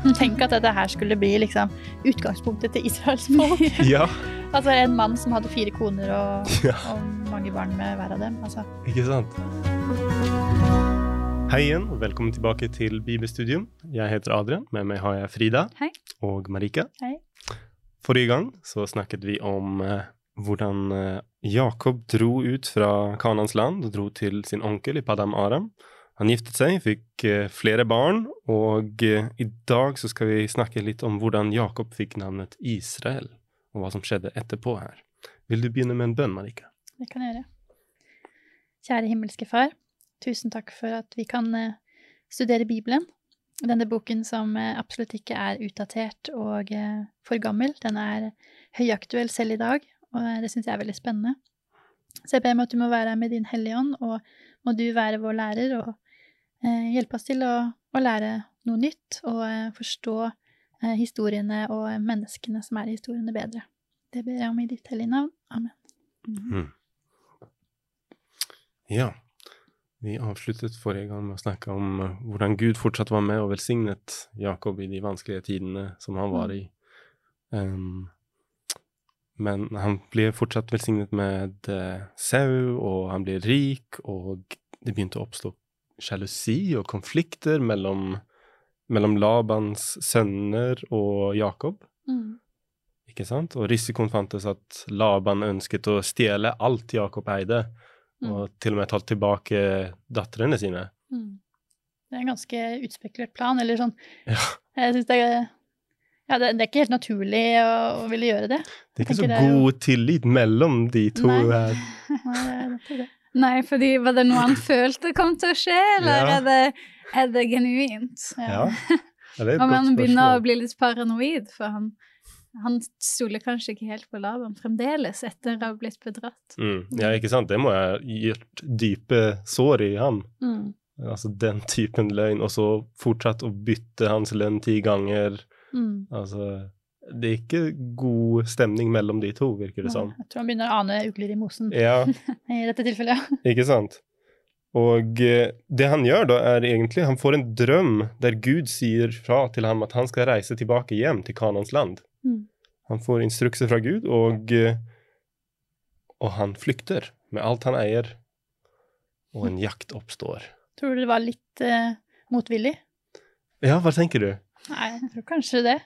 Tenk at dette her skulle bli liksom utgangspunktet til Israels folk. Ja, altså en mann som hadde fire koner og, Ja. og mange barn med hver av dem. Altså. ikke sant? Hei igjen, og velkommen tilbake til Bibelstudium. Jeg heter Adrian, med meg har jeg Frida Hei. og Marika. Hei. Forrige gang så snakket vi om eh, hvordan eh, Jakob dro ut fra Kanans land og dro til sin onkel i Padam Aram. Han giftet seg, fikk eh, flere barn, og eh, i dag så skal vi snakke litt om hvordan Jakob fikk navnet Israel, og hva som skjedde etterpå her. Vil du begynne med en bønn, Marika? Det kan jeg gjøre. Kjære himmelske Far, tusen takk for at vi kan eh, studere Bibelen. Denne boken som absolutt ikke er utdatert og for gammel. Den er høyaktuell selv i dag, og det syns jeg er veldig spennende. Så jeg ber meg at du må være med din Hellige Ånd, og må du være vår lærer og hjelpe oss til å, å lære noe nytt og eh, forstå eh, historiene og eh, menneskene som er i historiene, bedre. Det ber jeg om i ditt hellige navn. Amen. Mm. Ja, vi avsluttet forrige gang med å snakke om eh, hvordan Gud fortsatt var med og velsignet Jakob i de vanskelige tidene som han var i. Um, men han ble fortsatt velsignet med eh, sau, og han ble rik, og det begynte å oppstå sjalusi og konflikter mellom, mellom Labans sønner og Jakob. Mm. Ikke sant? Og risikoen fantes at Laban ønsket å stjele alt Jakob eide, Mm. og til og med tatt tilbake datterne sine. Mm. Det er en ganske utspekulert plan, eller sånn Ja. Jeg syns det er ja, det, det er ikke helt naturlig å, å ville gjøre det. Det er ikke så god jo- tillit mellom de to Nei. Nei, det er det. Nei, fordi var det noe han følte kom til å skje, eller Ja. er, det, er det genuint? Ja. Ja, det er et Om han begynner å bli litt paranoid, for han, han stoler kanskje ikke helt på Laban fremdeles etter å ha blitt bedratt. Mm. Ja, ikke sant? Det må ha gjort dype sår i ham. Mm. Altså den typen løgn, og så fortsatt å bytte hans lønn ti ganger. Mm. Altså, det er ikke god stemning mellom de to, virker det som. Jeg tror han begynner å ane ugler i mosen Ja, i dette tilfellet. ja. Ikke sant? Og eh, det han gjør da, er egentlig Han får en drøm der Gud sier fra til ham at han skal reise tilbake hjem til Kanans land. Mm. Han får instrukser fra Gud, og, eh, og han flykter med alt han eier. Og en jakt oppstår. Tror du det var litt uh, motvillig? Ja, hva tenker du? Nei, jeg tror kanskje det.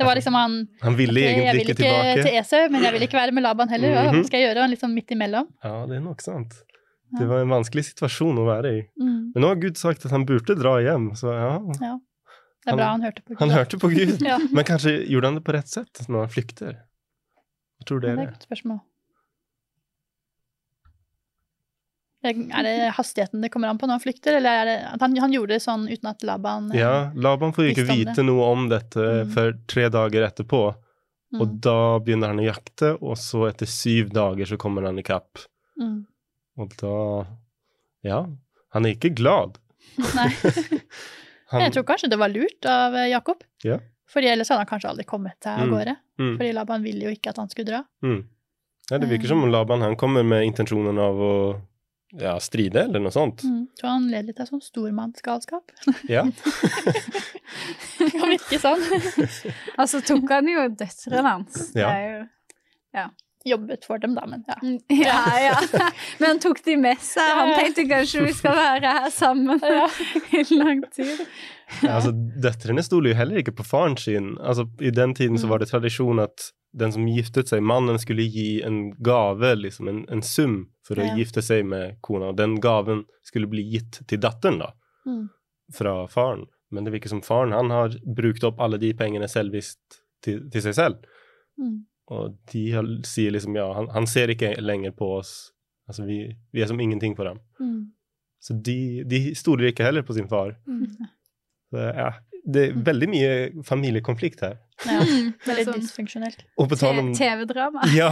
Det var liksom han Han ville egentlig Jeg egentlig vil ikke ikke tilbake. til Esau, men jeg vil ikke være med Laban heller. Hva Mhm. skal jeg gjøre? Han sånn midt imellom. Ja, det er nok sant. Det var en vanskelig situasjon å være i. Mm. Men nå har Gud sagt at han burde dra hjem, så ja. Ja. Det Han- er bra han hørte på Gud. Han hørte på Gud. Ja, Men kanskje gjorde han det på rett sett når han flykter? Hva tror det er dere? et godt spørsmål. Det- Er det hastigheten det kommer an på når han flykter, eller er det at han, han gjorde det sånn uten at Laban eh, Ja, Laban får ikke vite noe om dette Mm. før tre dager etterpå. mm, Og da begynner han å jakte, og så etter syv dager så kommer han i kapp. mm. Og da Ja, han er ikke glad. Nei. Han, Jeg tror kanskje det var lurt av eh, Jakob. Ja. Fordi ellers hadde han kanskje aldri kommet seg av Mm. gårde. mm, Fordi Laban ville jo ikke at han skulle dra. mm. Ja, det virker Eh. som om Laban han kommer med intensjonen av å ja, stride, eller noe sånt. Mm. Tror han led litt av sånn stormannsgalskap. Ja. Det kan virke sånn. altså tok han jo døtrene hans. Det Ja. er jo Jobbet for dem, da, men ja. Mm, Ja, ja. Men han tok de med seg. Han Ja, ja. tenkte kanskje vi skal være her sammen i lang tid. Ja, altså, døtrene stoler jo heller ikke på faren sin. Altså, I den tiden så Mm. var det tradisjon at den som giftet seg, mannen skulle gi en gave, liksom en, en sum, for å Ja. gifte seg med kona. Den gaven skulle bli gitt til datteren, da, Mm. fra faren. Men det virker som faren han har brukt opp alle de pengene selvvisst til, til seg selv. Mm. Og de har, sier liksom ja, han, han ser ikke lenger på oss. Altså, vi, vi er som ingenting for ham. Mm. Så de, de stoler ikke heller på sin far. Mm. Så, ja, det er veldig mye familiekonflikt her. Ja, veldig sånn dysfunksjonelt. Og på tal om, TV-drama. ja,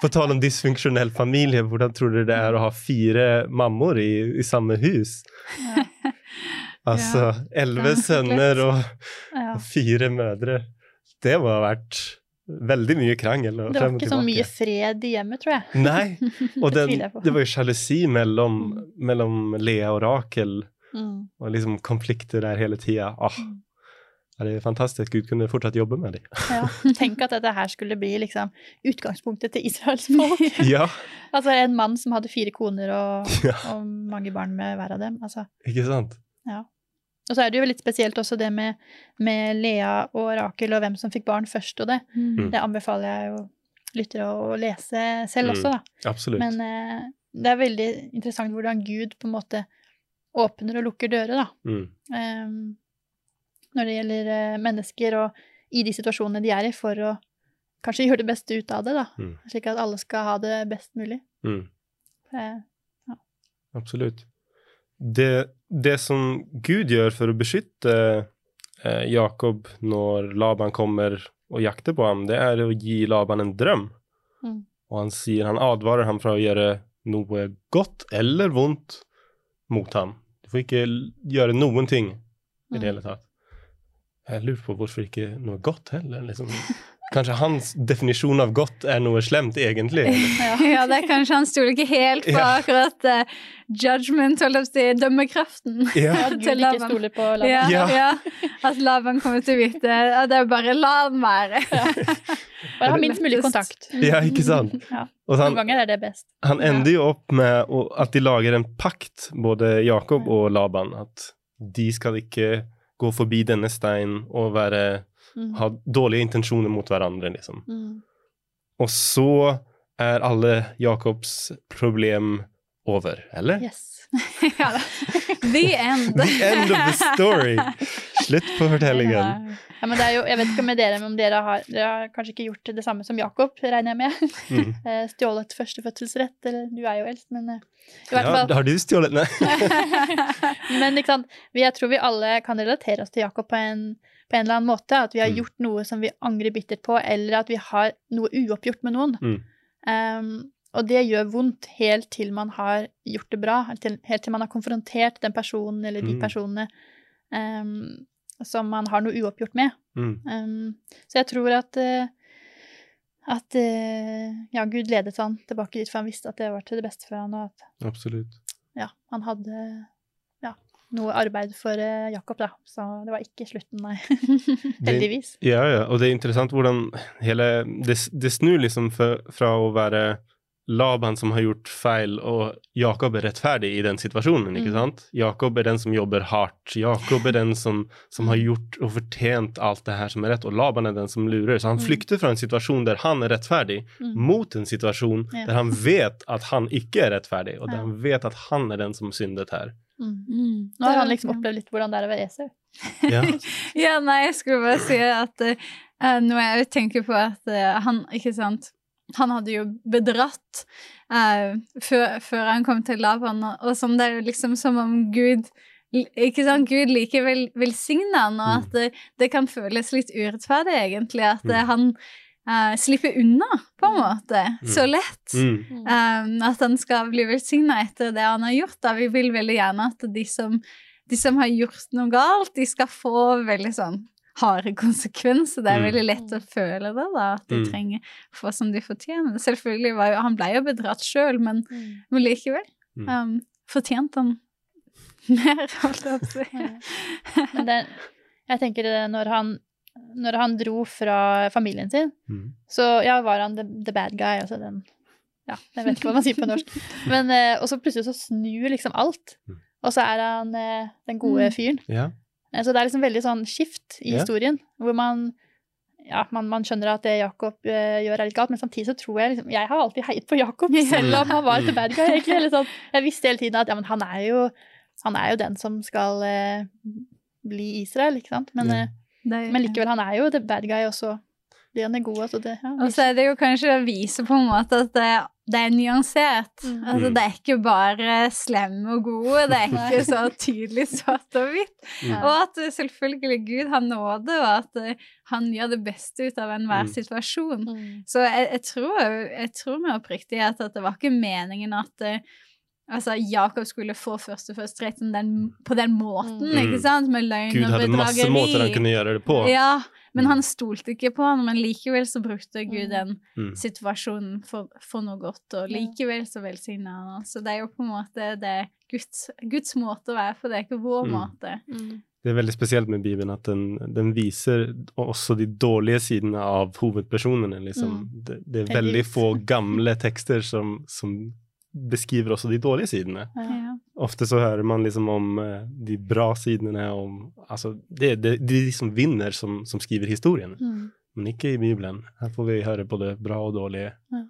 på tal om dysfunksjonell familie, hvordan tror dere det er å ha fire mammaer i, i samme hus? Ja. Altså elleve Ja, sønner og fire mødre. Det må ha vært veldig mye krangel. Det var ikke så mye fred i hjemmet, tror jeg. Nei, og Det den, jeg det var jo sjalusi mellom, mellom Lea og Rakel, Mm. og liksom konflikter der hele tida. Ah, er det fantastisk Gud kunne fortsatt jobbe med dem. Ja. Tenk at dette her skulle bli liksom utgangspunktet til Israels folk. ja, Altså en mann som hadde fire koner og, Ja. og mange barn med hver av dem. Altså. ikke sant? Og så er det jo litt spesielt også det med, med Lea og Rakel og hvem som fikk barn først og det. Mm. Det anbefaler jeg jo lyttere å lese selv Mm. også, da. Absolutt. Men eh, det er veldig interessant hvordan Gud på en måte åpner og lukker dører, da. Mm. Um, når det gjelder eh, mennesker og i de situasjonene de er i, for å kanskje gjøre det beste ut av det, da. Mm. Slik at alle skal ha det best mulig. Mm. Eh, Absolutt. Det, det som Gud gjør for å beskytte eh, Jakob når Laban kommer og jakter på ham, det er å gi Laban en drøm. Mm. Og han sier, han advarer ham fra å gjøre noe godt eller vondt mot ham. Du får ikke gjøre noen ting i det Mm. hele tatt. Jeg lurer på hvorfor ikke noe godt heller. Liksom. Kanskje hans definisjon av godt er noe slemt, egentlig. ja. Det er kanskje han stoler ikke helt på Ja. akkurat uh, judgment, holdt jeg på å si, dømmekraften. Ja. At Gud ikke stoler på Laban. Ja, Ja. ja. At Laban kommer til å vite at det er bare la han være. Bare ha minst mulig kontakt. ja, ikke sant? Ja. Og Noen han, ganger er det best. Han ender jo opp med at de lager en pakt, både Jakob og Laban, at de skal ikke gå forbi denne steinen og være, Mm. ha dårlige intensjoner mot hverandre, liksom. Mm. Og så er alle Jakobs problem over, eller? Yes. Ja, da. The end. The end of the story! Slutt på fortellingen. Ja, men det er jo, jeg vet ikke med dere, men om dere har, dere har kanskje ikke gjort det samme som Jakob, regner jeg med. Mm. Eh, Stjålet førstefødselsrett, eller du er jo eldst, men eh, i hvert Ja, har du stjålet Nei. Men ikke sant? Jeg tror vi alle kan relatere oss til Jakob på en, på en eller annen måte. At vi har Mm. gjort noe som vi angrer bittert på, eller at vi har noe uoppgjort med noen. Mm. Um, og det gjør vondt helt til man har gjort det bra, helt til, helt til man har konfrontert den personen eller de Mm. personene um, som man har noe uoppgjort med. Mm. Um, så jeg tror at uh, at uh, ja, Gud ledet han tilbake dit, for han visste at det var til det beste for han, og at Absolutt. ja, han hadde noe arbeid for eh, Jakob, da. Så det var ikke slutten, nei. Det- Heldigvis. Ja, ja, og det er interessant hvordan hele Det, det snur liksom fra, fra å være Laban som har gjort feil, og Jakob er rettferdig i den situasjonen, ikke Mm. sant? Jakob er den som jobber hardt. Jakob er den som, som har gjort og fortjent alt det her som er rett, og Laban er den som lurer. Så han Mm. flykter fra en situasjon der han er rettferdig, Mm. mot en situasjon Ja. der han vet at han ikke er rettferdig, og der Ja. han vet at han er den som syndet her. Mm. Mm. Nå har han liksom opplevd litt hvordan det er å være Esau. Ja. Ja, nei, jeg skulle bare si at uh, når jeg tenker på at uh, han, ikke sant Han hadde jo bedratt uh, før, før han kom til Laban, og, og sånn, det er jo liksom som om Gud ikke sant, Gud likevel velsigner han, og at det, det kan føles litt urettferdig, egentlig, at eh, Mm. han eh, slippe unna, på en måte, så lett. Mm. Um, at han skal bli velsigna etter det han har gjort. Da. Vi vil veldig gjerne at de som, de som har gjort noe galt, de skal få veldig sånn harde konsekvenser. Det er Mm. veldig lett å føle det, da, at de Mm. trenger få som de fortjener. Selvfølgelig var jo Han ble jo bedratt sjøl, men, men likevel. Mm. Um, fortjente han mer, holdt jeg på å si. Men det, jeg tenker det når han, når han dro fra familien sin, Mm. så ja, var han the, the bad guy, altså den Ja, jeg vet ikke hva man sier på norsk. Men, eh, og så plutselig så snur liksom alt. Mm. Og så er han eh, den gode Mm. fyren. Ja. Eh, Så det er liksom veldig sånn skift i Ja. historien, hvor man ja, man, man skjønner at det Jakob uh, gjør er litt galt, men samtidig så tror jeg liksom Jeg har alltid heiet på Jakob, selv om han var the bad guy, egentlig. Eller sånn. Jeg visste hele tiden at ja, men han er jo, han er jo den som skal uh, bli Israel, ikke sant. Men, Ja. Det- men likevel, han er jo the bad guy, og så blir han den gode. Så det, ja, Og så er det jo kanskje å vise på en måte at det, det er nyansert. Mm. Altså, Mm. det er ikke bare slemme og gode, det er ikke så tydelig svart og hvitt. Mm. Og at eh, selvfølgelig Gud har nåde, og at eh, han gjør det beste ut av enhver Mm. situasjon. Mm. Så jeg, jeg, tror, jeg tror med oppriktighet at det var ikke meningen at eh, altså, Jakob skulle få førstefødselsretten på den måten, Mm. ikke sant? Med løgn Gud og hadde masse måter han kunne gjøre det på. Ja, men Mm. han stolte ikke på han, men likevel så brukte Gud Mm. den Mm. situasjonen for, for noe godt, og likevel så velsigna han han. Så det er jo på en måte det er Guds, Guds måte å være på, det er ikke vår Mm. måte. Mm. det er veldig spesielt med Bibelen at den, den viser også de dårlige sidene av hovedpersonene. Liksom. Mm. Det, det er veldig få gamle tekster som, som beskriver også de dårlige sidene. Ja. Ofte så hører man liksom om eh, de bra sidene, om Altså, det, det, det er de som vinner, som, som skriver historien, Mm. men ikke i Bibelen. Her får vi høre både bra og dårlige. Ja.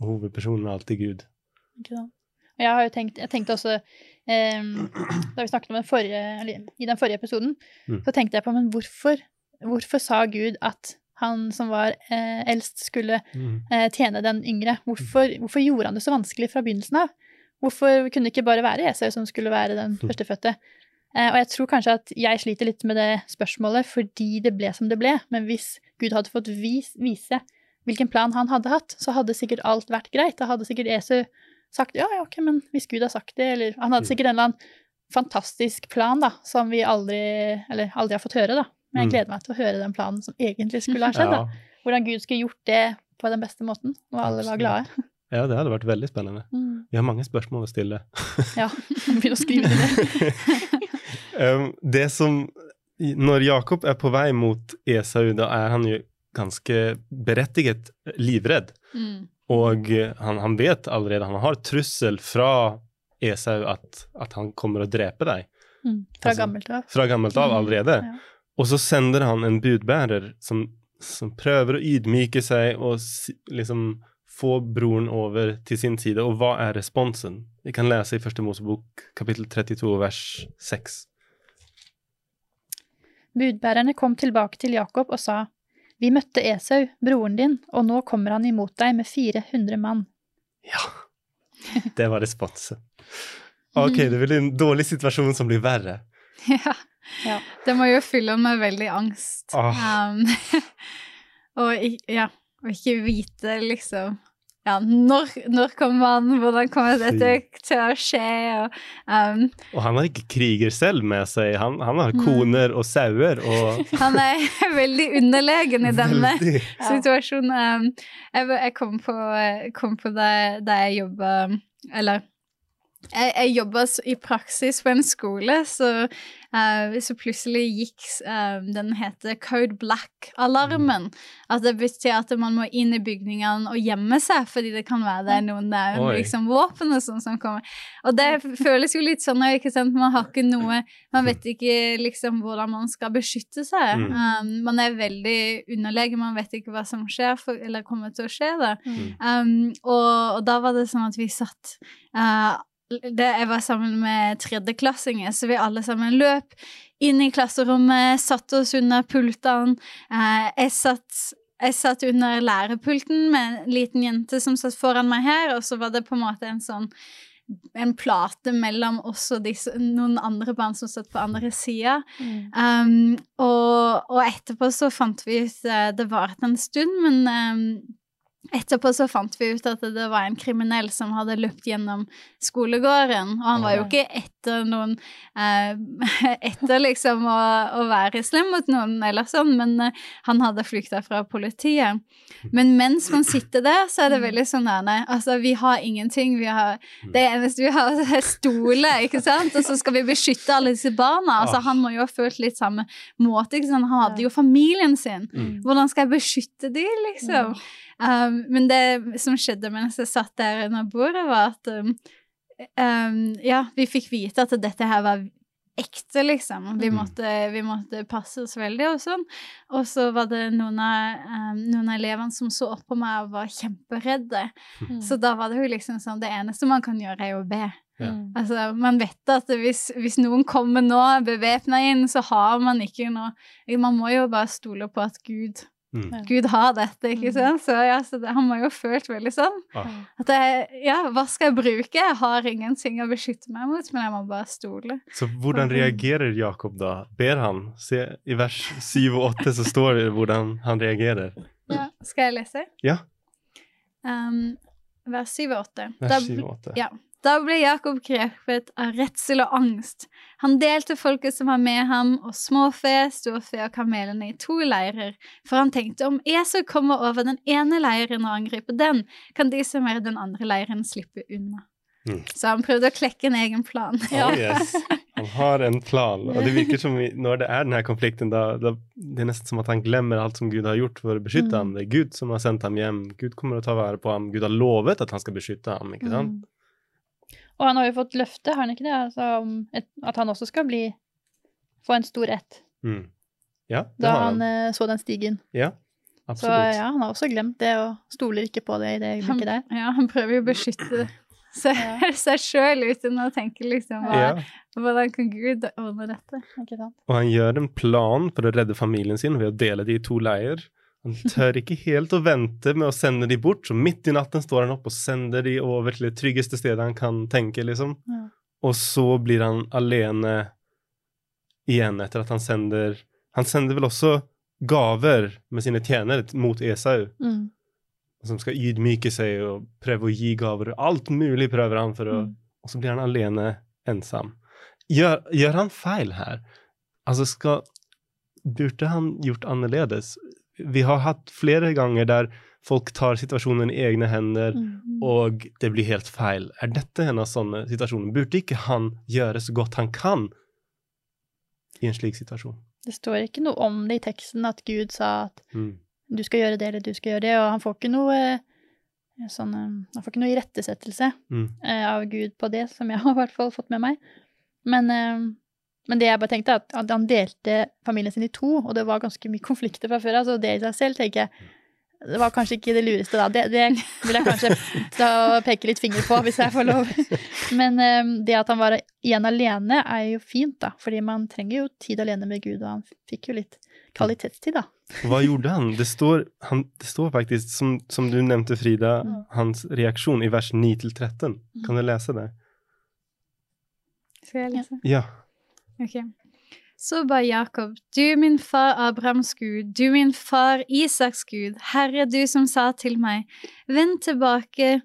Og hovedpersonen er alltid Gud. Ikke sant? Jeg har jo tenkt, jeg tenkte også eh, Da vi snakket om den forrige, eller i den forrige episoden, Mm. så tenkte jeg på men hvorfor, hvorfor sa Gud at han som var eh, eldst, skulle eh, tjene den yngre? Hvorfor, hvorfor gjorde han det så vanskelig fra begynnelsen av? Hvorfor kunne det ikke bare være Esau som skulle være den Mm. førstefødte? Eh, og jeg tror kanskje at jeg sliter litt med det spørsmålet fordi det ble som det ble. Men hvis Gud hadde fått vis, vise hvilken plan han hadde hatt, så hadde sikkert alt vært greit. Da hadde sikkert Esau sagt ja, ja, ok, men hvis Gud har sagt det, eller Han hadde Mm. sikkert en eller annen fantastisk plan, da, som vi aldri, eller aldri har fått høre, da. Men jeg Mm. gleder meg til å høre den planen som egentlig skulle ha skjedd, da. Hvordan Gud skulle gjort det på den beste måten, og alle var glade. ja, det hadde vært veldig spennende. Mm. Vi har mange spørsmål å stille. Ja, begynn å skrive det. Um, det som Når Jakob er på vei mot Esau, da er han jo ganske berettiget livredd. Mm. Og eh, han, han vet allerede, han har trussel fra Esau at, at han kommer å drepe deg. Mm. Fra Altså, gammelt av. Fra gammelt av Mm, allerede. ja. Og så sender han en budbærer som, som prøver å ydmyke seg og liksom få broren over til sin side. Og hva er responsen? Vi kan lese i Første Mosebok kapittel 32 vers 6. Budbærerne kom tilbake til Jakob og sa, Vi møtte Esau, broren din, og nå kommer han imot deg med 400 mann. Ja, det var responsen. Ok, det blir en dårlig situasjon som blir verre. Ja. Ja. Det må jo fylle med veldig angst. Oh. Um, og, ja, og ikke vite, liksom ja, når, når kommer han, hvordan kommer dette til å skje? Og, um, Og han har ikke kriger selv med seg, han, han har Mm. koner og sauer og han er veldig underlegen i denne Veldig. Situasjonen. Um, jeg, jeg kom på, kom på det, da jeg jobba Eller jeg, jeg jobba i praksis på en skole, så, uh, så plutselig gikk uh, den heter Code Black-alarmen. At det betyr at man må inn i bygningene og gjemme seg, fordi det kan være det er noen der med liksom, våpen og sånn som kommer. Og det føles jo litt sånn, ikke sant, man har ikke noe Man vet ikke liksom hvordan man skal beskytte seg. Mm. Um, man er veldig underlegen, man vet ikke hva som skjer, for, eller kommer til å skje. da. Mm. Um, og, og da var det sånn at vi satt eh, det, Jeg var sammen med tredjeklassinger, så vi alle sammen løp inn i klasserommet, satte oss under pultene. Eh, jeg, satt, jeg satt under lærepulten med en liten jente som satt foran meg her, og så var det på en måte en sånn en plate mellom oss og disse, noen andre barn som satt på andre sida. Mm. Um, og, og etterpå så fant vi ut uh, Det varte en stund, men um, etterpå så fant vi ut at det var en kriminell som hadde løpt gjennom skolegården. Og han var jo ikke etter noen eh, Etter liksom å, å være slem mot noen eller sånn, men eh, han hadde flykta fra politiet. Men mens man sitter der, så er det veldig sånn der nei, Altså, vi har ingenting. Vi har Det eneste vi har, er stoler, ikke sant? Og så skal vi beskytte alle disse barna. Altså, han må jo ha følt litt samme måte, ikke sant? Han hadde jo familien sin. Mm. Hvordan skal jeg beskytte de, liksom? Um, men det som skjedde mens jeg satt der under bordet, var at um, um, Ja, vi fikk vite at dette her var ekte, liksom. Vi Mm. måtte, vi måtte passe oss veldig og sånn. Og så var det noen av, um, noen av elevene som så opp på meg og var kjemperedde. Mm. Så da var det jo liksom sånn Det eneste man kan gjøre, er jo å be. Ja. Mm. Altså, man vet at hvis, hvis noen kommer nå bevæpna inn, så har man ikke noe Man må jo bare stole på at Gud Mm. Gud har dette, ikke Mm. sant? Så, ja, så det, han må jo ha følt veldig sånn. Ah. At jeg, ja, hva skal jeg bruke? Jeg har ingenting å beskytte meg mot, men jeg må bare stole. Så hvordan reagerer Jakob da? Ber han? Se, I vers 7 og 8 så står det hvordan han reagerer. Ja. Skal jeg lese? Ja. Um, vers 7 og 8. Vers 7 og 8. ja. Da ble Jakob krepet av redsel og angst. Han delte folket som var med ham, og småfe, storfe og kamelene i to leirer, for han tenkte om Esau kommer over den ene leiren og angriper den, kan de som er i den andre leiren slippe unna. Mm. Så han prøvde å klekke en egen plan. Oh, yes. Han har en plan, og det virker som når det er denne konflikten, da, da det er nesten som at han glemmer alt som Gud har gjort for å beskytte Mm. ham. Det er Gud som har sendt ham hjem. Gud kommer å ta vare på ham. Gud har lovet at han skal beskytte ham, ikke sant? Mm. Og han har jo fått løfte, har han ikke det? Altså, om et, at han også skal bli få en stor ett. Mm. Ja, Da har han han. eh, så den stigen. Ja, Så absolutt. ja, han har også glemt det, og stoler ikke på det i det øyeblikket der. ja, han prøver jo å beskytte seg, Ja. seg sjøl uten å tenke liksom hva. Hvordan kan Gud ordne dette? Ikke sant? Og han gjør en plan for å redde familien sin ved å dele de i to leirer. Han tør ikke helt å vente med å sende de bort, så midt i natten står han opp og sender de over til det tryggeste stedet han kan tenke, liksom. Ja. Og så blir han alene igjen etter at han sender Han sender vel også gaver med sine tjenere mot Esau, Mm. som skal ydmyke seg og prøve å gi gaver. Alt mulig prøver han for å Mm. Og så blir han alene ensam. Gjør, gjør han feil her? Altså, skal Burde han gjort annerledes? Vi har hatt flere ganger der folk tar situasjonen i egne hender, Mm. og det blir helt feil. Er dette en av sånne situasjoner? Burde ikke han gjøre så godt han kan i en slik situasjon? Det står ikke noe om det i teksten at Gud sa at Mm. du skal gjøre det eller du skal gjøre det, og han får ikke noe eh, sånn, eh, Han får ikke noe irettesettelse Mm. eh, av Gud på det, som jeg har i hvert fall fått med meg. Men, men det jeg bare tenkte, er at, han delte familien sin i to, og det var ganske mye konflikter fra før av, så det i seg selv tenker jeg det var kanskje ikke det lureste da. Det, det vil jeg kanskje ta og peke litt finger på, hvis jeg får lov. Men um, det at han var igjen alene, er jo fint, da. Fordi man trenger jo tid alene med Gud, og han fikk jo litt kvalitetstid, da. Hva gjorde han? Det står, han, det står faktisk, som, som du nevnte, Frida, Mm. hans reaksjon i vers 9-13. Kan du lese det? Skal jeg lese? Ja. Ok. Så ba Jakob, du min far Abrahams Gud, du min far Isaks Gud, Herre du som sa til meg, vend tilbake,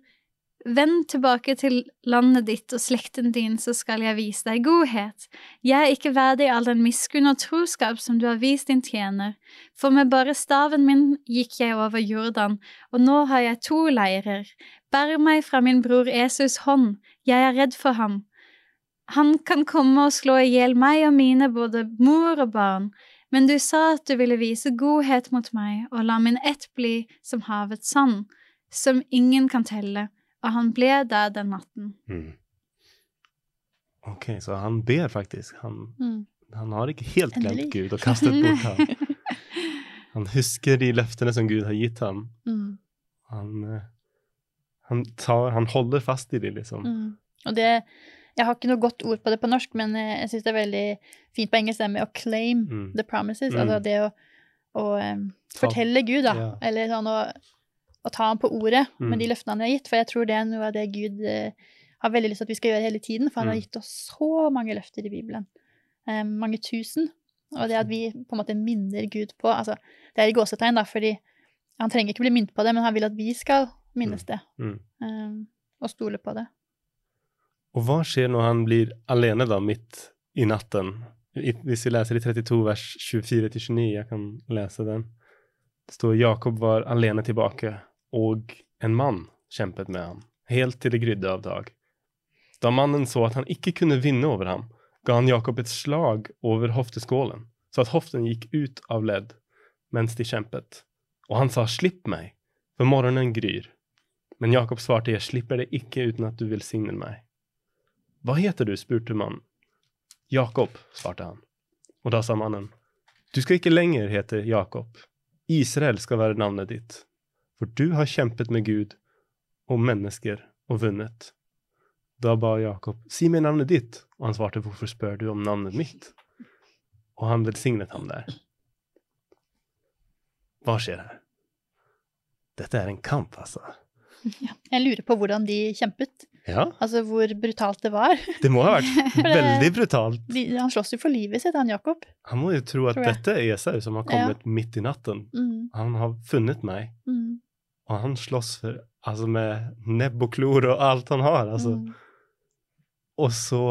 vend tilbake til landet ditt og slekten din, så skal jeg vise deg godhet. Jeg er ikke verdig all den miskunn og troskap som du har vist din tjener, for med bare staven min gikk jeg over Jordan, og nå har jeg to leirer. Bær meg fra min bror Esus hånd, jeg er redd for ham. Han kan komme og slå i hjel meg og mine, både mor og barn, men du sa at du ville vise godhet mot meg og la min ett bli som havets sand, som ingen kan telle, og han ble der den natten. Mm. Ok, så han ber faktisk. Han, Mm. han har ikke helt glemt. Gud og kastet bort ham. Han husker de løftene som Gud har gitt ham. Mm. Han, eh, han, tar, han holder fast i de, liksom. Mm. Og det Jeg har ikke noe godt ord på det på norsk, men eh, jeg syns det er veldig fint på engelsk det med å claim Mm. the promises. Mm. Altså det å, å Ta- fortelle Gud, da. Yeah. Eller sånn å, å ta ham på ordet Mm. med de løftene han har gitt. For jeg tror det er noe av det Gud uh, har veldig lyst til at vi skal gjøre hele tiden. For han har Mm. gitt oss så mange løfter i Bibelen. Um, mange tusen. Og det at vi på en måte minner Gud på altså Det er i gåsetegn, da, fordi han trenger ikke bli minnet på det, men han vil at vi skal minnes det. Mm. em, og stole på det. Og hva skjer når han blir alene da, midt i natten? Hvis vi leser i 32 vers 24-29, jeg kan lese den. Det står Jakob var alene tilbake, og en mann kjempet med ham, helt til det grydde av dag. Da mannen så at han ikke kunne vinne over ham, ga han Jakob et slag over hofteskålen, så at hoften gikk ut av ledd mens de kjempet. Og han sa, slipp meg, for morgenen gryr. Men Jakob svarte, jeg slipper det ikke uten at du velsigner meg. Hva heter du? spurte mannen. Jakob, svarte han. Og da sa mannen, du skal ikke lenger hete Jakob. Israel skal være navnet ditt, for du har kjempet med Gud og mennesker og vunnet. Da ba Jakob, si meg navnet ditt, og han svarte, hvorfor spør du om navnet mitt? Og han velsignet ham der. Hva skjer her? Dette er en kamp, altså. Jeg lurer på hvordan de kjempet. Ja, Altså hvor brutalt det var. det må ha vært veldig brutalt. Han slåss jo for livet sitt, han Jakob. Han må jo tro at dette er Esau som har kommet midt i natten. Mm, Han har funnet meg, mm, og han slåss for, altså med nebb og klor og alt han har. Altså. mm. Og så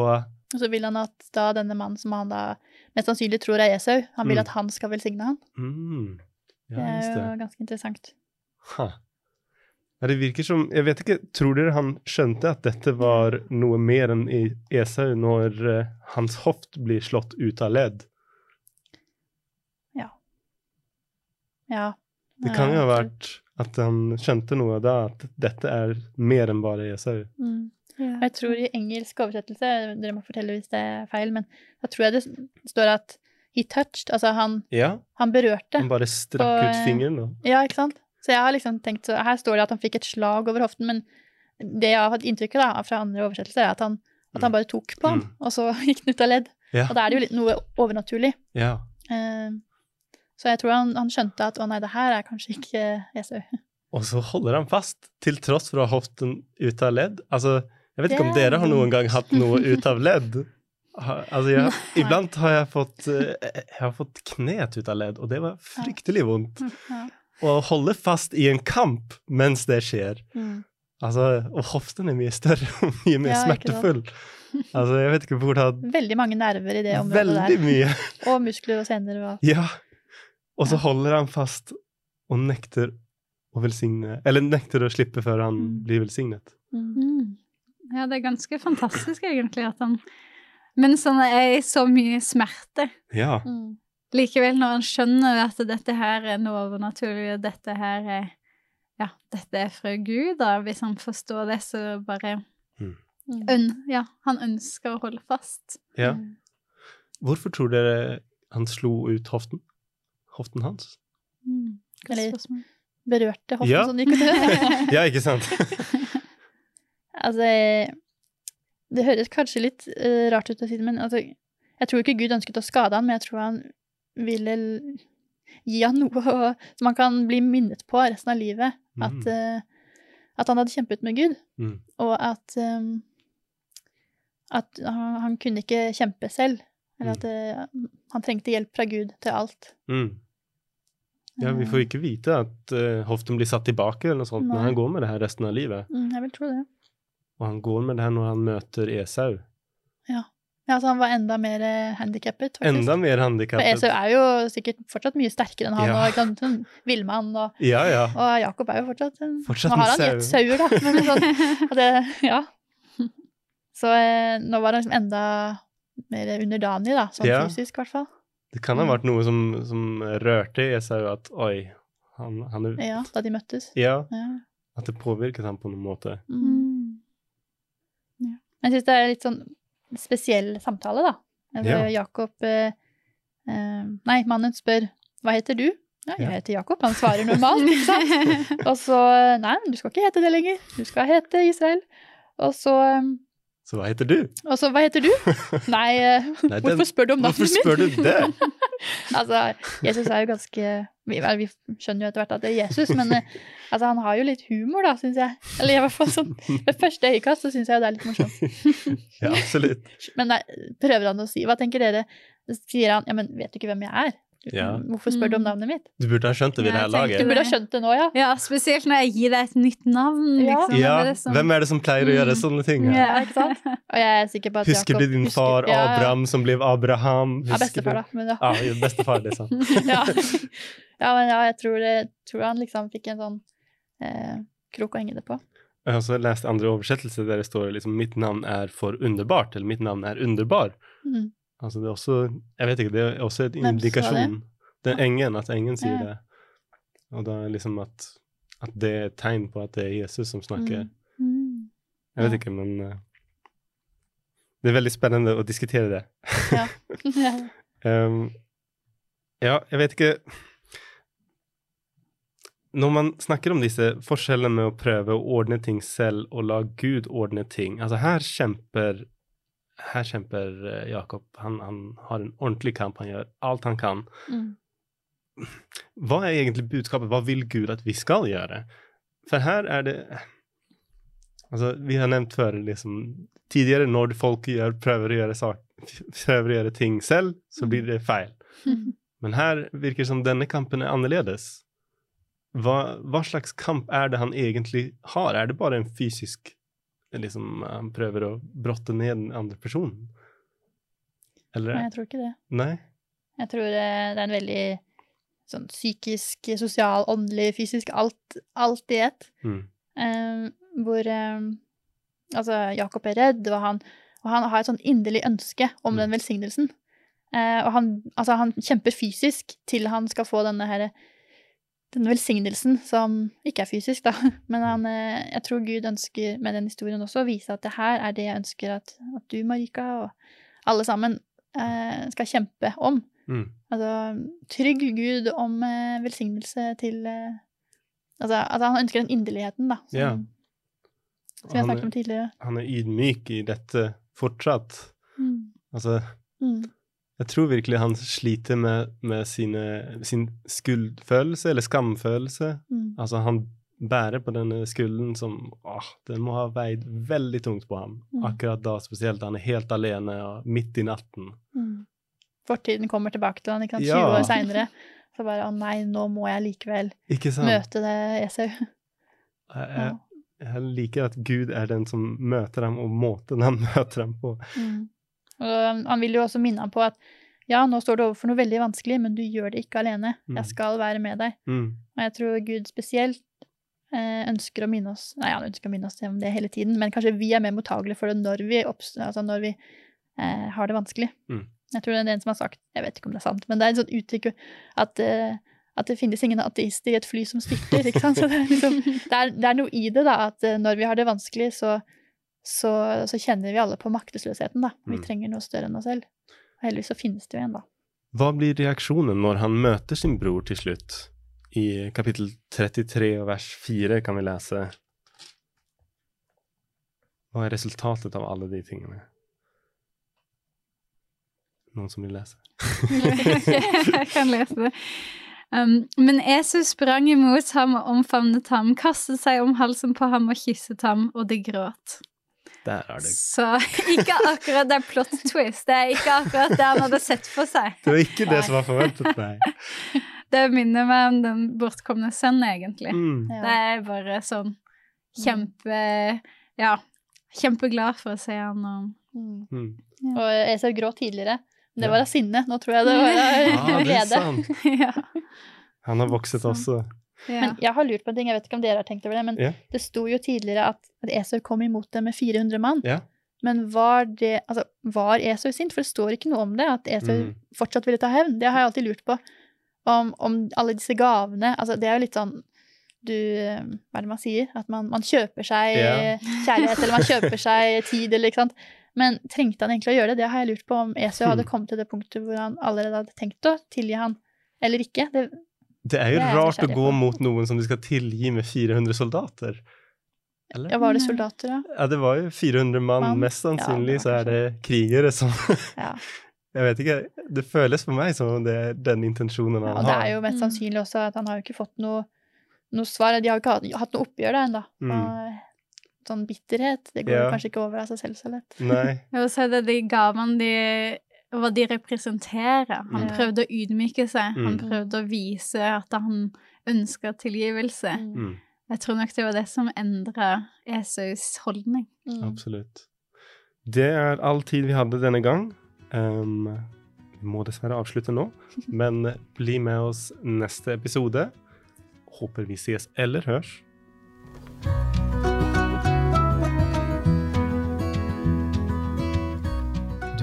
Og så vil han at da denne mannen som han da mest sannsynlig tror er Esau, han vil Mm. at han skal velsigne han. mm, Det Ja, er jo ganske interessant. Ha. Ja, det virker som Jeg vet ikke, tror dere han skjønte at dette var noe mer enn i Esau når uh, hans hoft blir slått ut av ledd? Ja. Det kan jo ha vært at han skjønte noe da, at dette er mer enn bare Esau. Mm. Ja. Jeg tror i engelsk oversettelse, dere må fortelle hvis det er feil, men da tror jeg det står at he touched, altså han, Ja, han berørte. han bare strakk Og, ut eh, fingeren, da. Ja, ikke sant? Så jeg har liksom tenkt så Her står det at han fikk et slag over hoften, men det jeg har hatt inntrykk av da, fra andre oversettelser, er at han, at han bare tok på ham, Mm. og så gikk den ut av ledd. Ja. Og da er det jo litt noe overnaturlig. ja. Eh, så jeg tror han, han skjønte at å nei, det her er kanskje ikke Esau. Og så holder han fast, til tross for å ha hoften ut av ledd. Altså, jeg vet ikke om Det om dere har noen gang hatt noe ut av ledd. Altså, jeg, iblant har jeg fått, eh, jeg har fått knet ut av ledd, og det var fryktelig vondt. Ja. Å holde fast i en kamp mens det skjer. Mm. Altså, og hoften er mye større og mye mer Ja, smertefull. Altså, jeg vet ikke hvordan Veldig mange nerver i det området Veldig der. mye. Og muskler og sener og Ja. Og så Ja. holder han fast og nekter å velsigne Eller nekter å slippe før han Mm. blir velsignet. mm. Mm. Ja, det er ganske fantastisk, egentlig, at han Mens han er i så mye smerte, Ja. Mm. Likevel, når han skjønner at dette her er noe overnaturlig, og dette her er Ja, dette er fra Gud, da, hvis han forstår det, så bare Mm. øn, Ja, han ønsker å holde fast. ja. Mm. Hvorfor tror dere han slo ut hoften? Hoften hans? Mm. Eller- Berørte hoften Ja. sånn gikk ut. Ja, ikke sant? altså, det høres kanskje litt uh, rart ut å si det, men altså, jeg tror ikke Gud ønsket å skade han, men jeg tror han ville gi han noe som han kan bli minnet på resten av livet. At, Mm. eh, at han hadde kjempet med Gud, Mm. og at, um, at han, han kunne ikke kjempe selv. Eller at eh, han trengte hjelp fra Gud til alt. Mm. Ja, vi får ikke vite at uh, hoften blir satt tilbake, eller noe sånt, men han går med det her resten av livet. Mm, jeg vil tro det. Og han går med det her når han møter Esau. Ja, altså han var enda mer uh, handikappet, faktisk. Enda mer For handikappet. Esau er jo sikkert fortsatt mye sterkere enn han, Ja. og sant, sånn villmann, og, Ja, ja. og Jakob er jo fortsatt en Fortsatt Nå har han gjett sauer, da, men sånn, og det, ja. Så eh, nå var han liksom enda mer underdanig, da, sånn Ja. fysisk i hvert fall. Det kan ha vært noe som, som rørte Esau, at oi, han, han er Ja, da de møttes. Ja, Ja. at det påvirket ham på noen måte. Mm. Ja. Jeg syns det er litt sånn spesiell samtale, da. Ja. Jakob eh, eh, Nei, mannen spør hva heter du? Ja, jeg heter Jakob. Han svarer normalt, ikke sant? Og så Nei, du skal ikke hete det lenger. Du skal hete Israel. Og så um, Så hva heter du? Og så, hva heter du? Nei, eh, Nei, den- hvorfor spør du om Hvorfor navnet mitt? spør du det? Altså, Jesus er jo ganske vi, vi skjønner jo etter hvert at det er Jesus, men eh, altså, han har jo litt humor, da, syns jeg. Eller i hvert fall sånn Ved første øyekast så syns jeg det er litt morsomt. Ja, absolutt. Men nei, prøver han å si Hva tenker dere? Så sier han Ja, men vet du ikke hvem jeg er? Ja. Hvorfor spør du om Mm. navnet mitt? Du burde ha skjønt det ved det her laget. Du burde ha skjønt det nå, ja. Ja, spesielt når jeg gir deg et nytt navn. Ja. Liksom. Ja, er sånn- hvem er det som pleier å gjøre sånne ting? Ja, ikke sant? Og jeg er sikker på at Husker Jakob du din far husker- ja, ja. Abraham som ble Abraham? Ja, Husker bestefar, da. Men ja. Ja, bestefar, det sant. ja. ja, men ja, jeg tror, det, tror han liksom fikk en sånn eh, krok å henge det på. Jeg har også lest andre oversettelser der det står liksom 'mitt navn er for underbart', eller 'mitt navn er underbar'. Mm. Altså det er også Jeg vet ikke, det er også et indikasjon. Det er engen, at engen sier Ja. det. Og da er liksom at, at det er et tegn på at det er Jesus som snakker. Mm. Mm. Jeg vet Ja. ikke, men uh, Det er veldig spennende å diskutere det. Ja. Ehm, ja, jeg vet ikke Når man snakker om disse forskjellene med å prøve å ordne ting selv og la Gud ordne ting Altså, her kjemper her kjemper eh, Jakob. Han, han har en ordentlig kamp. Han gjør alt han kan. Mm. Hva er egentlig budskapet? Hva vil Gud at vi skal gjøre? For her er det Altså, vi har nevnt før liksom Tidligere, når folk gjør, prøver, å gjøre sak, prøver å gjøre ting selv, så blir det feil. Men her virker det som denne kampen er annerledes. Hva, hva slags kamp er det han egentlig har? Er det bare en fysisk liksom, Han prøver å brotte ned den andre personen? Eller Nei, jeg tror ikke det. Nei? Jeg tror eh, det er en veldig sånn psykisk, sosial, åndelig, fysisk, alt, alt i ett. Mm. Um, hvor um, altså Jakob er redd, og han, og han har et sånn inderlig ønske om Mm. den velsignelsen. Uh, og han, altså han kjemper fysisk til han skal få denne her, den velsignelsen som ikke er fysisk, da. Men han, eh, jeg tror Gud ønsker med den historien også å vise at det her er det jeg ønsker at, at du, Marika, og alle sammen eh, skal kjempe om. Mm. Altså trygg Gud om eh, velsignelse til eh, Altså altså, han ønsker den inderligheten, da. Som, Ja. som Han snakket om er, tidligere. han er ydmyk i dette fortsatt. Mm. Altså, Mm. Jeg tror virkelig han sliter med, med sine, sin skuldfølelse, eller skamfølelse. Mm. Altså, han bærer på denne skulden som åh, Den må ha veid veldig tungt på ham. Mm. Akkurat da spesielt. Han er helt alene og midt i natten. Mm. Fortiden kommer tilbake til han, ikke sant, 20 Ja. år seinere. Så bare 'Å nei, nå må jeg likevel møte det Esau'. Jeg, jeg liker at Gud er den som møter ham, og måten han møter ham på. Mm. Og han vil jo også minne ham på at ja, nå står du overfor noe veldig vanskelig, men du gjør det ikke alene. Mm. Jeg skal være med deg. Mm. Og jeg tror Gud spesielt eh, ønsker å minne oss Nei, han ønsker å minne oss om det hele tiden, men kanskje vi er mer mottagelige for det når vi, altså når vi eh, har det vanskelig. Mm. Jeg tror det er en som har sagt, jeg vet ikke om det er sant, men det er et sånt uttrykk at, eh, at det finnes ingen ateister i et fly som styrter. ikke sant? Så det, er liksom, det, er, det er noe i det, da, at eh, når vi har det vanskelig, så, så, så kjenner vi alle på maktesløsheten. da. Vi Mm. trenger noe større enn oss selv. Og heldigvis så finnes det jo en, da. Hva blir reaksjonen når han møter sin bror til slutt? I kapittel 33 og vers 4 kan vi lese Hva er resultatet av alle de tingene? Noen som vil lese? jeg kan lese det. Um, men Jesus sprang imot ham og omfavnet ham, kastet seg om halsen på ham og kysset ham, og de gråt. Der er det. Så ikke akkurat det er plot twist. Det er ikke akkurat det han hadde sett for seg. Det var ikke det som var forventet, nei. Det minner meg om den bortkomne sønnen, egentlig. Mm. Det er bare sånn kjempe Ja. Kjempeglad for å se han og Mm. Mm. Og Esau gråt tidligere. Det var av sinne. Nå tror jeg det var av Ja, det er glede. sant. ja. Han har vokset også. Ja. Men jeg har lurt på en ting, jeg vet ikke om dere har tenkt over det, men Ja. det sto jo tidligere at, at Esau kom imot dem med 400 mann. Ja. Men var det Altså, var Esau sint? For det står ikke noe om det, at Esau Mm. fortsatt ville ta hevn. Det har jeg alltid lurt på. Om, om alle disse gavene Altså, det er jo litt sånn du Hva er det man sier? At man, man kjøper seg Ja. kjærlighet, eller man kjøper seg tid, eller ikke sant. Men trengte han egentlig å gjøre det? Det har jeg lurt på, om Esau hadde Hmm. kommet til det punktet hvor han allerede hadde tenkt å tilgi han, eller ikke. Det, Det er jo Det er rart å gå mot noen som de skal tilgi med 400 soldater. Eller? ja, var det soldater, da? Ja, det var jo 400 mann. Mann. Mest sannsynlig ja, så er det krigere som Ja. Jeg vet ikke. Det føles for meg som om det er den intensjonen han Ja, har. og det er jo mest Mm. sannsynlig også at han har jo ikke fått noe, noe svar. De har jo ikke hatt, hatt noe oppgjør der ennå. Mm. Sånn bitterhet, det går Ja. kanskje ikke over av seg selv så lett. Nei. Jeg vil si det de gavene de hva de representerer. Han Mm. prøvde å ydmyke seg. Han Mm. prøvde å vise at han ønska tilgivelse. Mm, Jeg tror nok det var det som endra Esaus holdning. Mm. absolutt. Det er all tid vi hadde denne gang. Um, vi må dessverre avslutte nå, men bli med oss neste episode. Håper vi ses eller hørs.